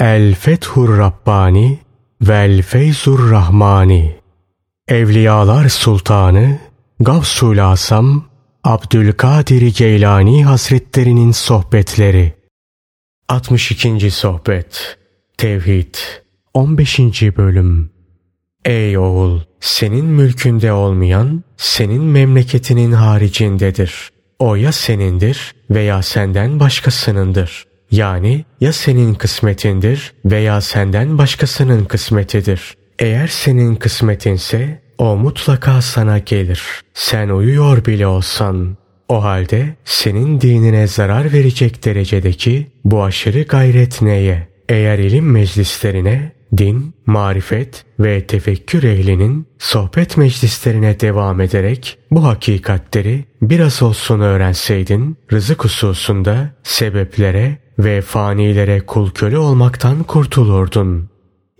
El Fethur Rabbani Vel Feyzur Rahmani Evliyalar Sultanı Gavsul Asam Abdülkadir Geylani Hazretlerinin Sohbetleri 62. Sohbet Tevhid 15. Bölüm Ey oğul! Senin mülkünde olmayan, senin memleketinin haricindedir. O ya senindir veya senden başkasınındır. Yani ya senin kısmetindir veya senden başkasının kısmetidir. Eğer senin kısmetinse o mutlaka sana gelir. Sen uyuyor bile olsan. O halde senin dinine zarar verecek derecedeki bu aşırı gayret neye? Eğer ilim meclislerine, din, marifet ve tefekkür ehlinin sohbet meclislerine devam ederek bu hakikatleri biraz olsun öğrenseydin, rızık hususunda sebeplere ve fanilere kul köle olmaktan kurtulurdun.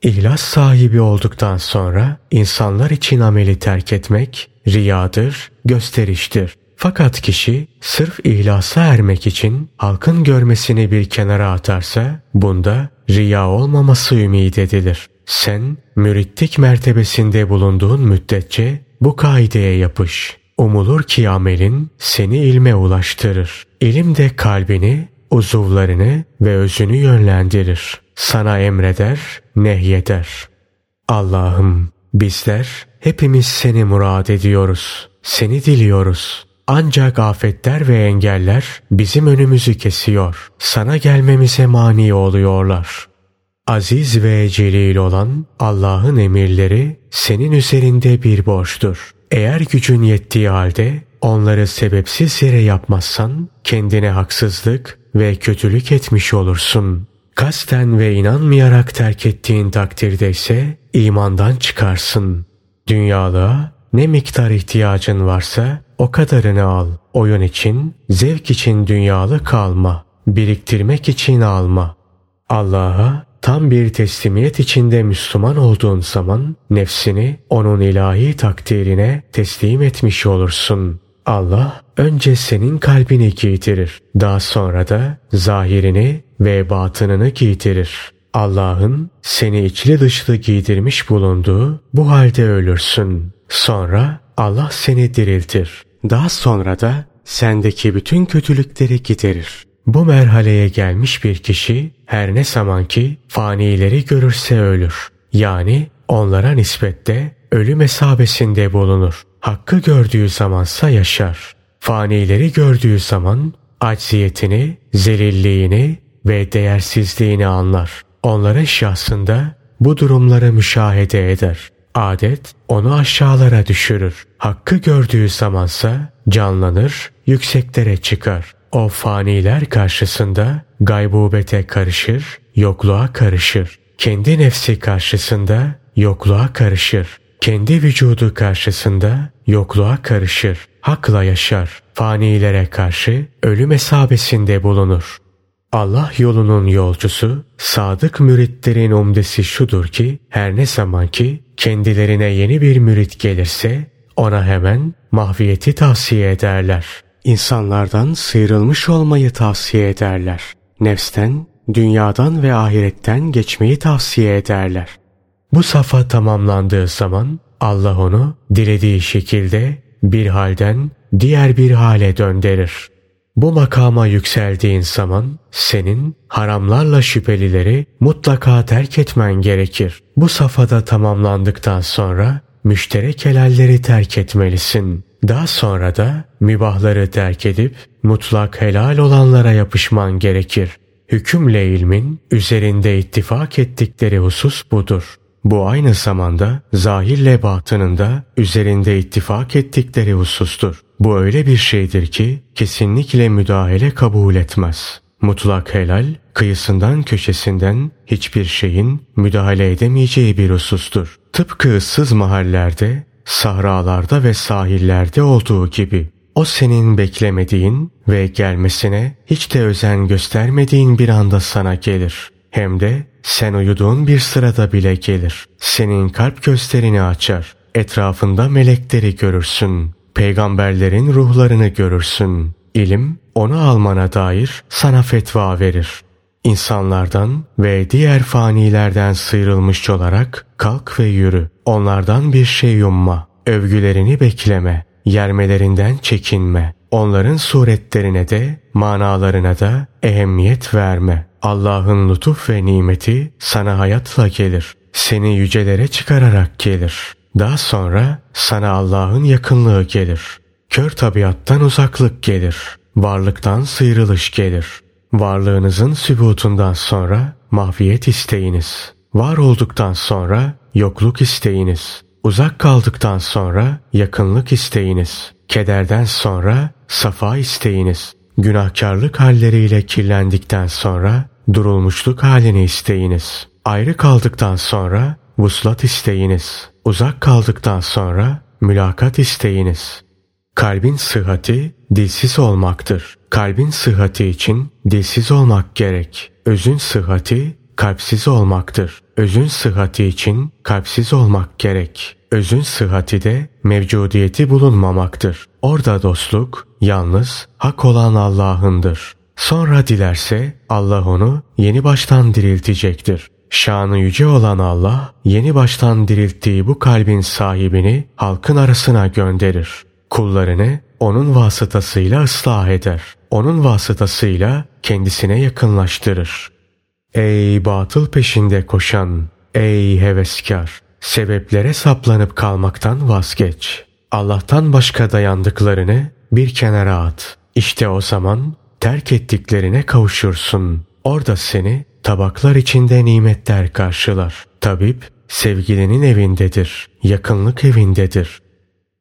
İhlas sahibi olduktan sonra insanlar için ameli terk etmek riyadır, gösteriştir. Fakat kişi sırf ihlasa ermek için halkın görmesini bir kenara atarsa bunda riya olmaması ümit edilir. Sen mürittik mertebesinde bulunduğun müddetçe bu kaideye yapış. Umulur ki amelin seni ilme ulaştırır. İlim de kalbini, uzuvlarını ve özünü yönlendirir. Sana emreder, nehyeder. Allah'ım bizler hepimiz seni murad ediyoruz. Seni diliyoruz. Ancak afetler ve engeller bizim önümüzü kesiyor. Sana gelmemize mani oluyorlar. Aziz ve celil olan Allah'ın emirleri senin üzerinde bir borçtur. Eğer gücün yettiği halde onları sebepsiz yere yapmazsan kendine haksızlık ve kötülük etmiş olursun. Kasten ve inanmayarak terk ettiğin takdirde ise imandan çıkarsın. Dünyalığa ne miktar ihtiyacın varsa o kadarını al. Oyun için, zevk için dünyalı kalma. Biriktirmek için alma. Allah'a tam bir teslimiyet içinde Müslüman olduğun zaman nefsini onun ilahi takdirine teslim etmiş olursun. Allah önce senin kalbini giydirir. Daha sonra da zahirini ve batınını giydirir. Allah'ın seni içli dışlı giydirmiş bulunduğu bu halde ölürsün. Sonra Allah seni diriltir. Daha sonra da sendeki bütün kötülükleri giderir. Bu merhaleye gelmiş bir kişi her ne zaman ki fanileri görürse ölür. Yani onlara nispette ölüm mesabesinde bulunur. Hakkı gördüğü zamansa yaşar. Fanileri gördüğü zaman acziyetini, zelilliğini ve değersizliğini anlar. Onların şahsında bu durumları müşahede eder. Adet onu aşağılara düşürür. Hakkı gördüğü zamansa canlanır, yükseklere çıkar. O faniler karşısında gaybubete karışır, yokluğa karışır. Kendi nefsi karşısında yokluğa karışır. Kendi vücudu karşısında yokluğa karışır. Hakla yaşar. Fanilere karşı ölüm hesabesinde bulunur. Allah yolunun yolcusu, sadık müritlerin umdesi şudur ki, her ne zaman ki kendilerine yeni bir mürit gelirse, ona hemen mahviyeti tavsiye ederler. İnsanlardan sıyrılmış olmayı tavsiye ederler. Nefsten, dünyadan ve ahiretten geçmeyi tavsiye ederler. Bu safa tamamlandığı zaman Allah onu dilediği şekilde bir halden diğer bir hale döndürür. Bu makama yükseldiğin zaman senin haramlarla şüphelileri mutlaka terk etmen gerekir. Bu safhada tamamlandıktan sonra müşterek helalleri terk etmelisin. Daha sonra da mübahları terk edip mutlak helal olanlara yapışman gerekir. Hükümle ilmin üzerinde ittifak ettikleri husus budur. Bu aynı zamanda zahirle batınında üzerinde ittifak ettikleri husustur. Bu öyle bir şeydir ki kesinlikle müdahale kabul etmez. Mutlak helal, kıyısından köşesinden hiçbir şeyin müdahale edemeyeceği bir husustur. Tıpkı ıssız mahallerde, sahralarda ve sahillerde olduğu gibi. O senin beklemediğin ve gelmesine hiç de özen göstermediğin bir anda sana gelir. Hem de sen uyuduğun bir sırada bile gelir. Senin kalp gözlerini açar. Etrafında melekleri görürsün. Peygamberlerin ruhlarını görürsün. İlim onu almana dair sana fetva verir. İnsanlardan ve diğer fanilerden sıyrılmış olarak kalk ve yürü. Onlardan bir şey yumma. Övgülerini bekleme. Yermelerinden çekinme. Onların suretlerine de manalarına da ehemmiyet verme. Allah'ın lütuf ve nimeti sana hayatla gelir. Seni yücelere çıkararak gelir. Daha sonra sana Allah'ın yakınlığı gelir. Kör tabiattan uzaklık gelir. Varlıktan sıyrılış gelir. Varlığınızın sübutundan sonra mahviyet isteyiniz. Var olduktan sonra yokluk isteyiniz. Uzak kaldıktan sonra yakınlık isteyiniz. Kederden sonra safa isteyiniz. Günahkarlık halleriyle kirlendikten sonra durulmuşluk halini isteyiniz. Ayrı kaldıktan sonra vuslat isteyiniz. Uzak kaldıktan sonra mülakat isteyiniz. Kalbin sıhhati dilsiz olmaktır. Kalbin sıhhati için dilsiz olmak gerek. Özün sıhhati kalpsiz olmaktır. Özün sıhhati için kalpsiz olmak gerek. Özün sıhhati de mevcudiyeti bulunmamaktır. Orada dostluk yalnız hak olan Allah'ındır. Sonra dilerse Allah onu yeni baştan diriltecektir. Şanı yüce olan Allah yeni baştan dirilttiği bu kalbin sahibini halkın arasına gönderir. Kullarını onun vasıtasıyla ıslah eder. Onun vasıtasıyla kendisine yakınlaştırır. Ey batıl peşinde koşan, ey heveskar! Sebeplere saplanıp kalmaktan vazgeç. Allah'tan başka dayandıklarını bir kenara at. İşte o zaman terk ettiklerine kavuşursun. Orada seni tabaklar içinde nimetler karşılar. Tabip sevgilinin evindedir, yakınlık evindedir.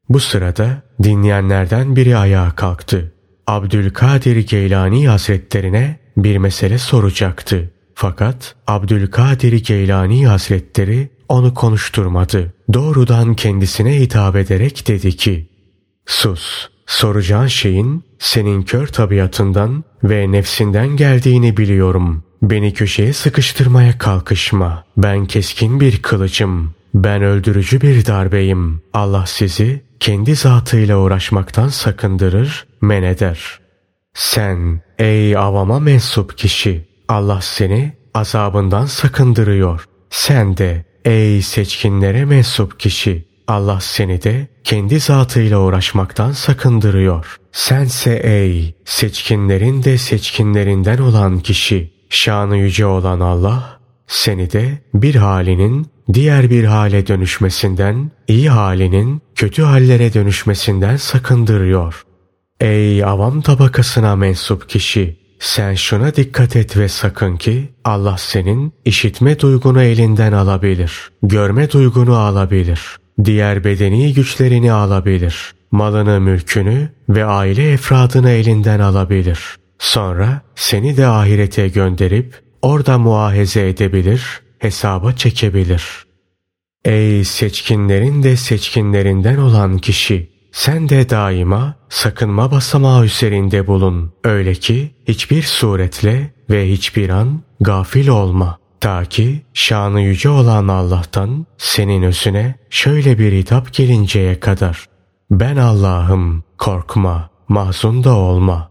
Bu sırada dinleyenlerden biri ayağa kalktı. Abdülkadir Geylani Hazretlerine bir mesele soracaktı. Fakat Abdülkadir Geylani Hazretleri onu konuşturmadı. Doğrudan kendisine hitap ederek dedi ki, Sus, soracağın şeyin senin kör tabiatından ve nefsinden geldiğini biliyorum. Beni köşeye sıkıştırmaya kalkışma. Ben keskin bir kılıcım. Ben öldürücü bir darbeyim. Allah sizi kendi zatıyla uğraşmaktan sakındırır, men eder. Sen ey avama mensup kişi Allah seni azabından sakındırıyor. Sen de ey seçkinlere mensup kişi Allah seni de kendi zatıyla uğraşmaktan sakındırıyor. Sense ey seçkinlerin de seçkinlerinden olan kişi şanı yüce olan Allah seni de bir halinin diğer bir hale dönüşmesinden, iyi halinin kötü hallere dönüşmesinden sakındırıyor. Ey avam tabakasına mensup kişi! Sen şuna dikkat et ve sakın ki Allah senin işitme duygunu elinden alabilir. Görme duygunu alabilir. Diğer bedeni güçlerini alabilir. Malını, mülkünü ve aile efradını elinden alabilir. Sonra seni de ahirete gönderip orada muahize edebilir, hesaba çekebilir. Ey seçkinlerin de seçkinlerinden olan kişi! Sen de daima sakınma basamağı üzerinde bulun. Öyle ki hiçbir suretle ve hiçbir an gafil olma. Ta ki şanı yüce olan Allah'tan senin özüne şöyle bir hitap gelinceye kadar. Ben Allah'ım korkma, mahzun da olma.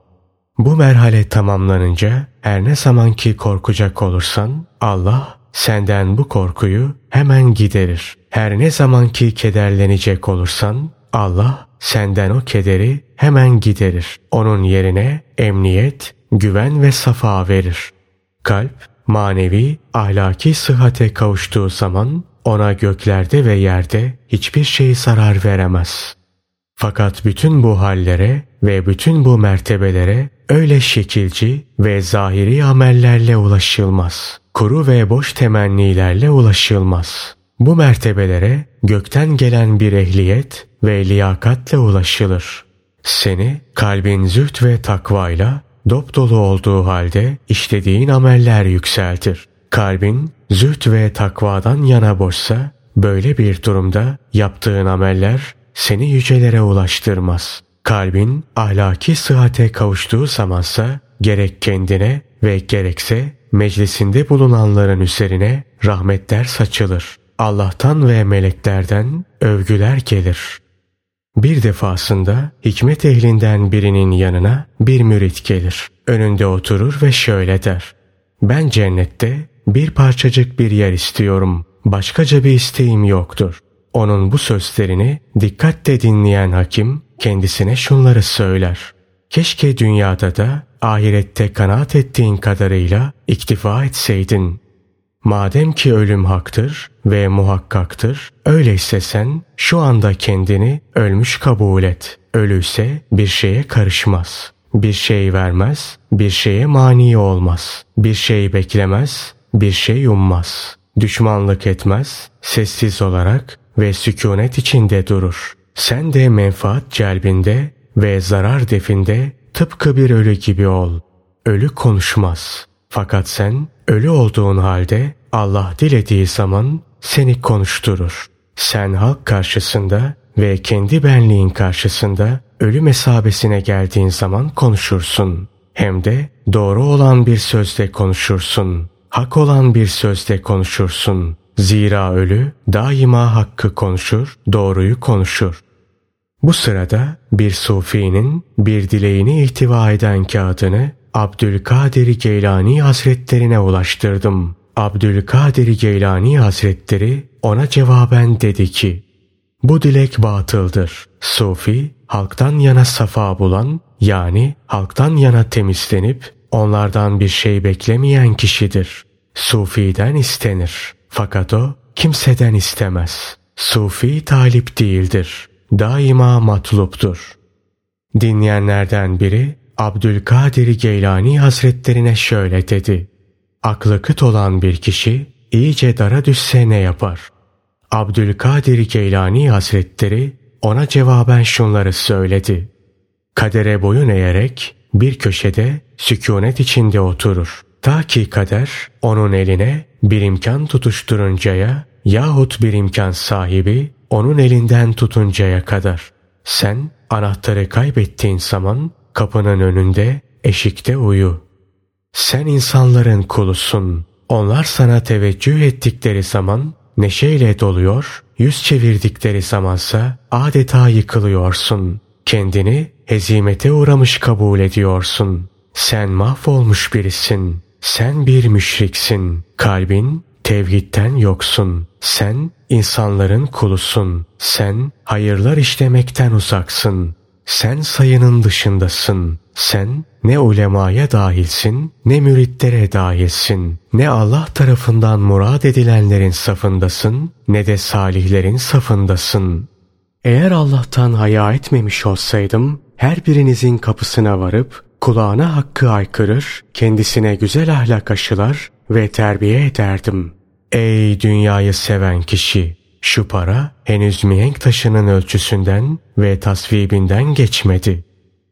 Bu merhale tamamlanınca her ne zaman ki korkacak olursan Allah senden bu korkuyu hemen giderir. Her ne zaman ki kederlenecek olursan Allah senden o kederi hemen giderir. Onun yerine emniyet, güven ve safa verir. Kalp manevi, ahlaki sıhhate kavuştuğu zaman ona göklerde ve yerde hiçbir şey zarar veremez. Fakat bütün bu hallere ve bütün bu mertebelere öyle şekilci ve zahiri amellerle ulaşılmaz. Kuru ve boş temennilerle ulaşılmaz. Bu mertebelere gökten gelen bir ehliyet ve liyakatle ulaşılır. Seni kalbin züht ve takvayla dop dolu olduğu halde işlediğin ameller yükseltir. Kalbin züht ve takvadan yana boşsa böyle bir durumda yaptığın ameller seni yücelere ulaştırmaz. Kalbin ahlaki sıhhate kavuştuğu zamansa gerek kendine ve gerekse meclisinde bulunanların üzerine rahmetler saçılır. Allah'tan ve meleklerden övgüler gelir. Bir defasında hikmet ehlinden birinin yanına bir mürit gelir. Önünde oturur ve şöyle der. Ben cennette bir parçacık bir yer istiyorum. Başkaca bir isteğim yoktur. Onun bu sözlerini dikkatle dinleyen hakim kendisine şunları söyler. Keşke dünyada da ahirette kanaat ettiğin kadarıyla iktifa etseydin. Madem ki ölüm haktır ve muhakkaktır, öyleyse sen şu anda kendini ölmüş kabul et. Ölüyse bir şeye karışmaz. Bir şey vermez, bir şeye mani olmaz. Bir şey beklemez, bir şey ummaz. Düşmanlık etmez, sessiz olarak ve sükunet içinde durur. Sen de menfaat celbinde ve zarar definde tıpkı bir ölü gibi ol. Ölü konuşmaz. Fakat sen ölü olduğun halde Allah dilediği zaman seni konuşturur. Sen halk karşısında ve kendi benliğin karşısında ölü mesabesine geldiğin zaman konuşursun. Hem de doğru olan bir sözle konuşursun. Hak olan bir sözle konuşursun. Zira ölü daima hakkı konuşur, doğruyu konuşur. Bu sırada bir sufinin bir dileğini ihtiva eden kağıdını Abdülkadir Geylani Hazretlerine ulaştırdım. Abdülkadir Geylani Hazretleri ona cevaben dedi ki, bu dilek batıldır. Sufi, halktan yana safa bulan, yani halktan yana temizlenip onlardan bir şey beklemeyen kişidir. Sufi'den istenir. Fakat o kimseden istemez. Sufi talip değildir. Daima matluptur. Dinleyenlerden biri Abdülkadir Geylani Hazretlerine şöyle dedi. Aklı kıt olan bir kişi iyice dara düşse ne yapar? Abdülkadir Geylani Hazretleri ona cevaben şunları söyledi. Kadere boyun eğerek bir köşede sükunet içinde oturur. Ta ki kader onun eline bir imkan tutuşturuncaya yahut bir imkan sahibi onun elinden tutuncaya kadar. Sen anahtarı kaybettiğin zaman kapının önünde eşikte uyu. Sen insanların kulusun. Onlar sana teveccüh ettikleri zaman neşeyle doluyor, yüz çevirdikleri zamansa adeta yıkılıyorsun. Kendini hezimete uğramış kabul ediyorsun. Sen mahvolmuş birisin. Sen bir müşriksin. Kalbin tevhidten yoksun. Sen insanların kulusun. Sen hayırlar işlemekten uzaksın. Sen sayının dışındasın. Sen ne ulemaya dahilsin, ne müritlere dahilsin. Ne Allah tarafından murad edilenlerin safındasın, ne de salihlerin safındasın. Eğer Allah'tan haya etmemiş olsaydım, her birinizin kapısına varıp, kulağına hakkı aykırır, kendisine güzel ahlak aşılar ve terbiye ederdim. Ey dünyayı seven kişi! Şu para henüz mihenk taşının ölçüsünden ve tasvibinden geçmedi.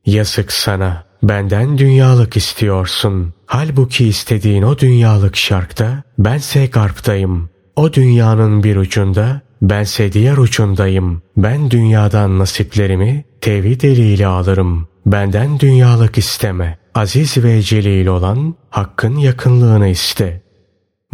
Yazık sana, benden dünyalık istiyorsun. Halbuki istediğin o dünyalık şarkta, bense garptayım. O dünyanın bir ucunda, bense diğer ucundayım. Ben dünyadan nasiplerimi tevhid eliyle alırım. Benden dünyalık isteme. Aziz ve celil olan hakkın yakınlığını iste.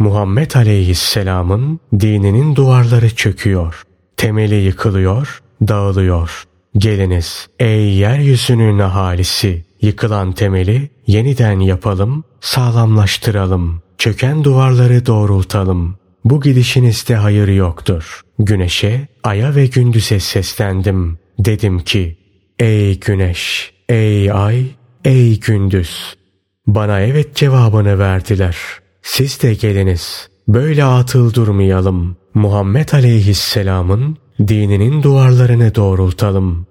Muhammed Aleyhisselam'ın dininin duvarları çöküyor. Temeli yıkılıyor, dağılıyor. Geliniz ey yeryüzünün ahalisi yıkılan temeli yeniden yapalım, sağlamlaştıralım. Çöken duvarları doğrultalım. Bu gidişinizde hayır yoktur. Güneşe, aya ve gündüze seslendim. Dedim ki, ey güneş, ey ay, ey gündüz. Bana evet cevabını verdiler. Siz de geliniz. Böyle atıl durmayalım. Muhammed Aleyhisselam'ın dininin duvarlarını doğrultalım.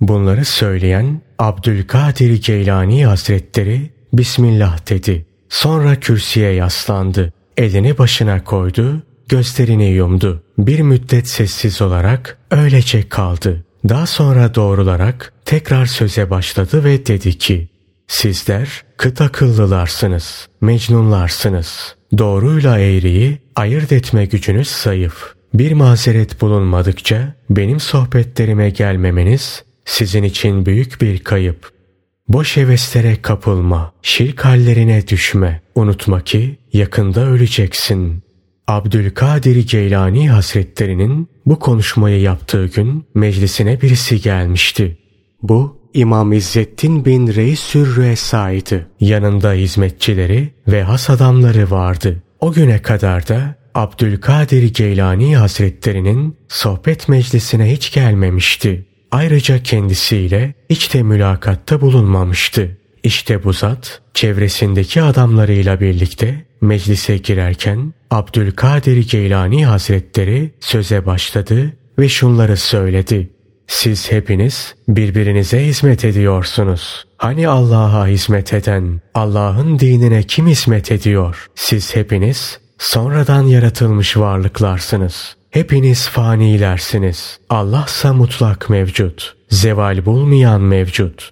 Bunları söyleyen Abdülkadir Geylani Hazretleri Bismillah dedi. Sonra kürsüye yaslandı. Elini başına koydu, gözlerini yumdu. Bir müddet sessiz olarak öylece kaldı. Daha sonra doğrularak tekrar söze başladı ve dedi ki Sizler kıt akıllılarsınız, mecnunlarsınız. Doğruyla eğriyi ayırt etme gücünüz zayıf. Bir mazeret bulunmadıkça benim sohbetlerime gelmemeniz sizin için büyük bir kayıp. Boş heveslere kapılma, şirk hallerine düşme. Unutma ki yakında öleceksin. Abdülkadir Geylani Hazretlerinin bu konuşmayı yaptığı gün meclisine birisi gelmişti. Bu İmam İzzettin bin Reis Sürrüesa'ydı. Yanında hizmetçileri ve has adamları vardı. O güne kadar da Abdülkadir Geylani Hazretlerinin sohbet meclisine hiç gelmemişti. Ayrıca kendisiyle hiç de mülakatta bulunmamıştı. İşte bu zat çevresindeki adamlarıyla birlikte meclise girerken Abdülkadir Geylani Hazretleri söze başladı ve şunları söyledi. Siz hepiniz birbirinize hizmet ediyorsunuz. Hani Allah'a hizmet eden, Allah'ın dinine kim hizmet ediyor? Siz hepiniz sonradan yaratılmış varlıklarsınız. Hepiniz fanilersiniz. Allahsa mutlak mevcut. Zeval bulmayan mevcut.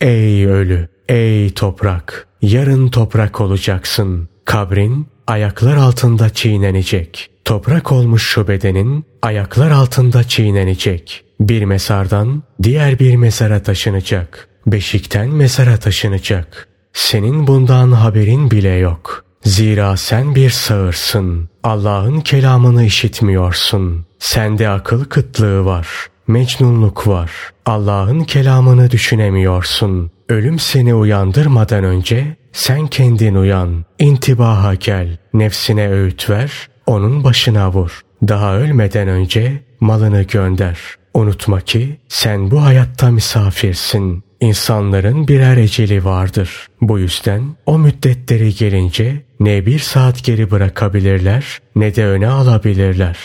Ey ölü, ey toprak, yarın toprak olacaksın. Kabrin ayaklar altında çiğnenecek. Toprak olmuş şu bedenin ayaklar altında çiğnenecek. Bir mezardan diğer bir mezara taşınacak. Beşikten mezara taşınacak. Senin bundan haberin bile yok. Zira sen bir sağırsın. Allah'ın kelamını işitmiyorsun. Sende akıl kıtlığı var. Mecnunluk var. Allah'ın kelamını düşünemiyorsun. Ölüm seni uyandırmadan önce sen kendin uyan. İntibaha gel. Nefsine öğüt ver. Onun başına vur. Daha ölmeden önce malını gönder. Unutma ki sen bu hayatta misafirsin. İnsanların birer eceli vardır. Bu yüzden o müddetleri gelince ne bir saat geri bırakabilirler ne de öne alabilirler.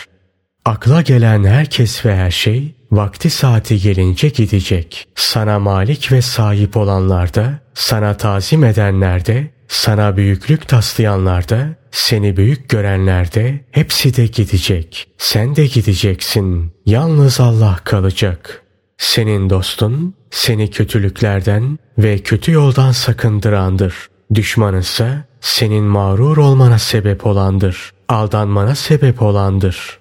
Akla gelen herkes ve her şey vakti saati gelince gidecek. Sana malik ve sahip olanlar da, sana tazim edenler de, sana büyüklük taslayanlar da, seni büyük görenler de hepsi de gidecek. Sen de gideceksin. Yalnız Allah kalacak. Senin dostun seni kötülüklerden ve kötü yoldan sakındırandır. Düşmanınsa senin mağrur olmana sebep olandır. Aldanmana sebep olandır.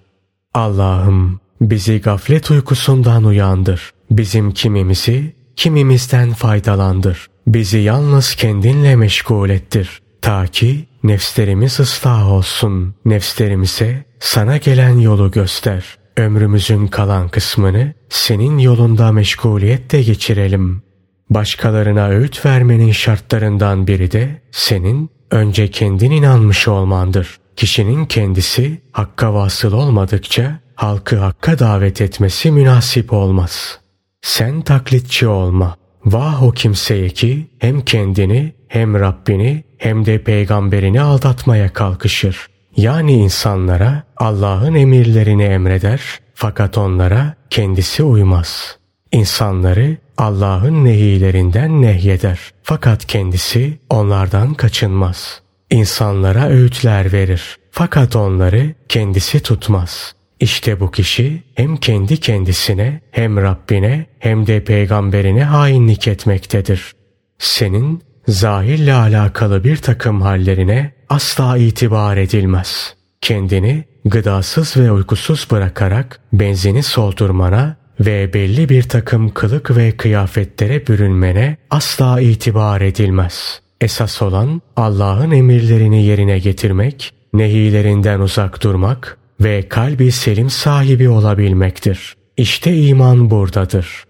Allah'ım bizi gaflet uykusundan uyandır. Bizim kimimizi kimimizden faydalandır. Bizi yalnız kendinle meşgul ettir. Ta ki nefslerimiz ıslah olsun. Nefslerimize sana gelen yolu göster. Ömrümüzün kalan kısmını senin yolunda meşguliyette geçirelim. Başkalarına öğüt vermenin şartlarından biri de senin önce kendin inanmış olmandır. Kişinin kendisi hakka vasıl olmadıkça halkı hakka davet etmesi münasip olmaz. Sen taklitçi olma. Vah o kimseye ki hem kendini hem Rabbini hem de peygamberini aldatmaya kalkışır. Yani insanlara Allah'ın emirlerini emreder fakat onlara kendisi uymaz. İnsanları Allah'ın nehilerinden nehyeder fakat kendisi onlardan kaçınmaz. İnsanlara öğütler verir fakat onları kendisi tutmaz. İşte bu kişi hem kendi kendisine hem Rabbine hem de peygamberine hainlik etmektedir. Senin zahirle alakalı bir takım hallerine asla itibar edilmez. Kendini gıdasız ve uykusuz bırakarak benzini soldurmana ve belli bir takım kılık ve kıyafetlere bürünmene asla itibar edilmez. Esas olan Allah'ın emirlerini yerine getirmek, nehilerinden uzak durmak ve kalbi selim sahibi olabilmektir. İşte iman buradadır.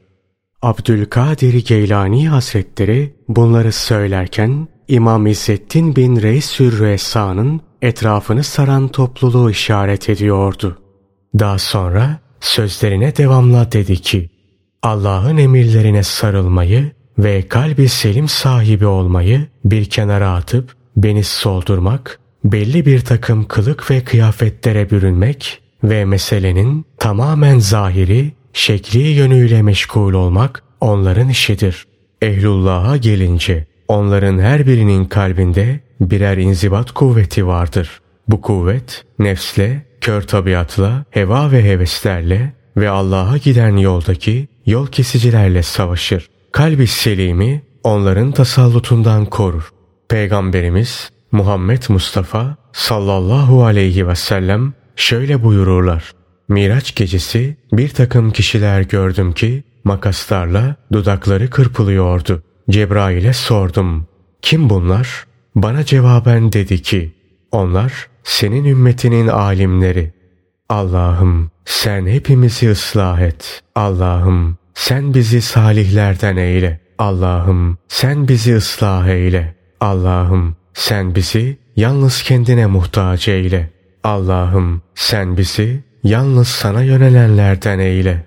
Abdülkadir Geylani Hazretleri bunları söylerken İmam İzzettin bin Reis Sürresa'nın etrafını saran topluluğu işaret ediyordu. Daha sonra sözlerine devamla dedi ki Allah'ın emirlerine sarılmayı ve kalbi selim sahibi olmayı bir kenara atıp beni soldurmak, belli bir takım kılık ve kıyafetlere bürünmek ve meselenin tamamen zahiri, şekli yönüyle meşgul olmak onların işidir. Ehlullah'a gelince onların her birinin kalbinde birer inzibat kuvveti vardır. Bu kuvvet nefsle, kör tabiatla, heva ve heveslerle ve Allah'a giden yoldaki yol kesicilerle savaşır. Kalbi selimi onların tasallutundan korur. Peygamberimiz Muhammed Mustafa sallallahu aleyhi ve sellem şöyle buyururlar. Miraç gecesi bir takım kişiler gördüm ki makaslarla dudakları kırpılıyordu. Cebrail'e sordum. Kim bunlar? Bana cevaben dedi ki onlar senin ümmetinin alimleri. Allah'ım sen hepimizi ıslah et. Allah'ım sen bizi salihlerden eyle. Allah'ım sen bizi ıslah eyle. Allah'ım sen bizi yalnız kendine muhtaç eyle. Allah'ım sen bizi yalnız sana yönelenlerden eyle.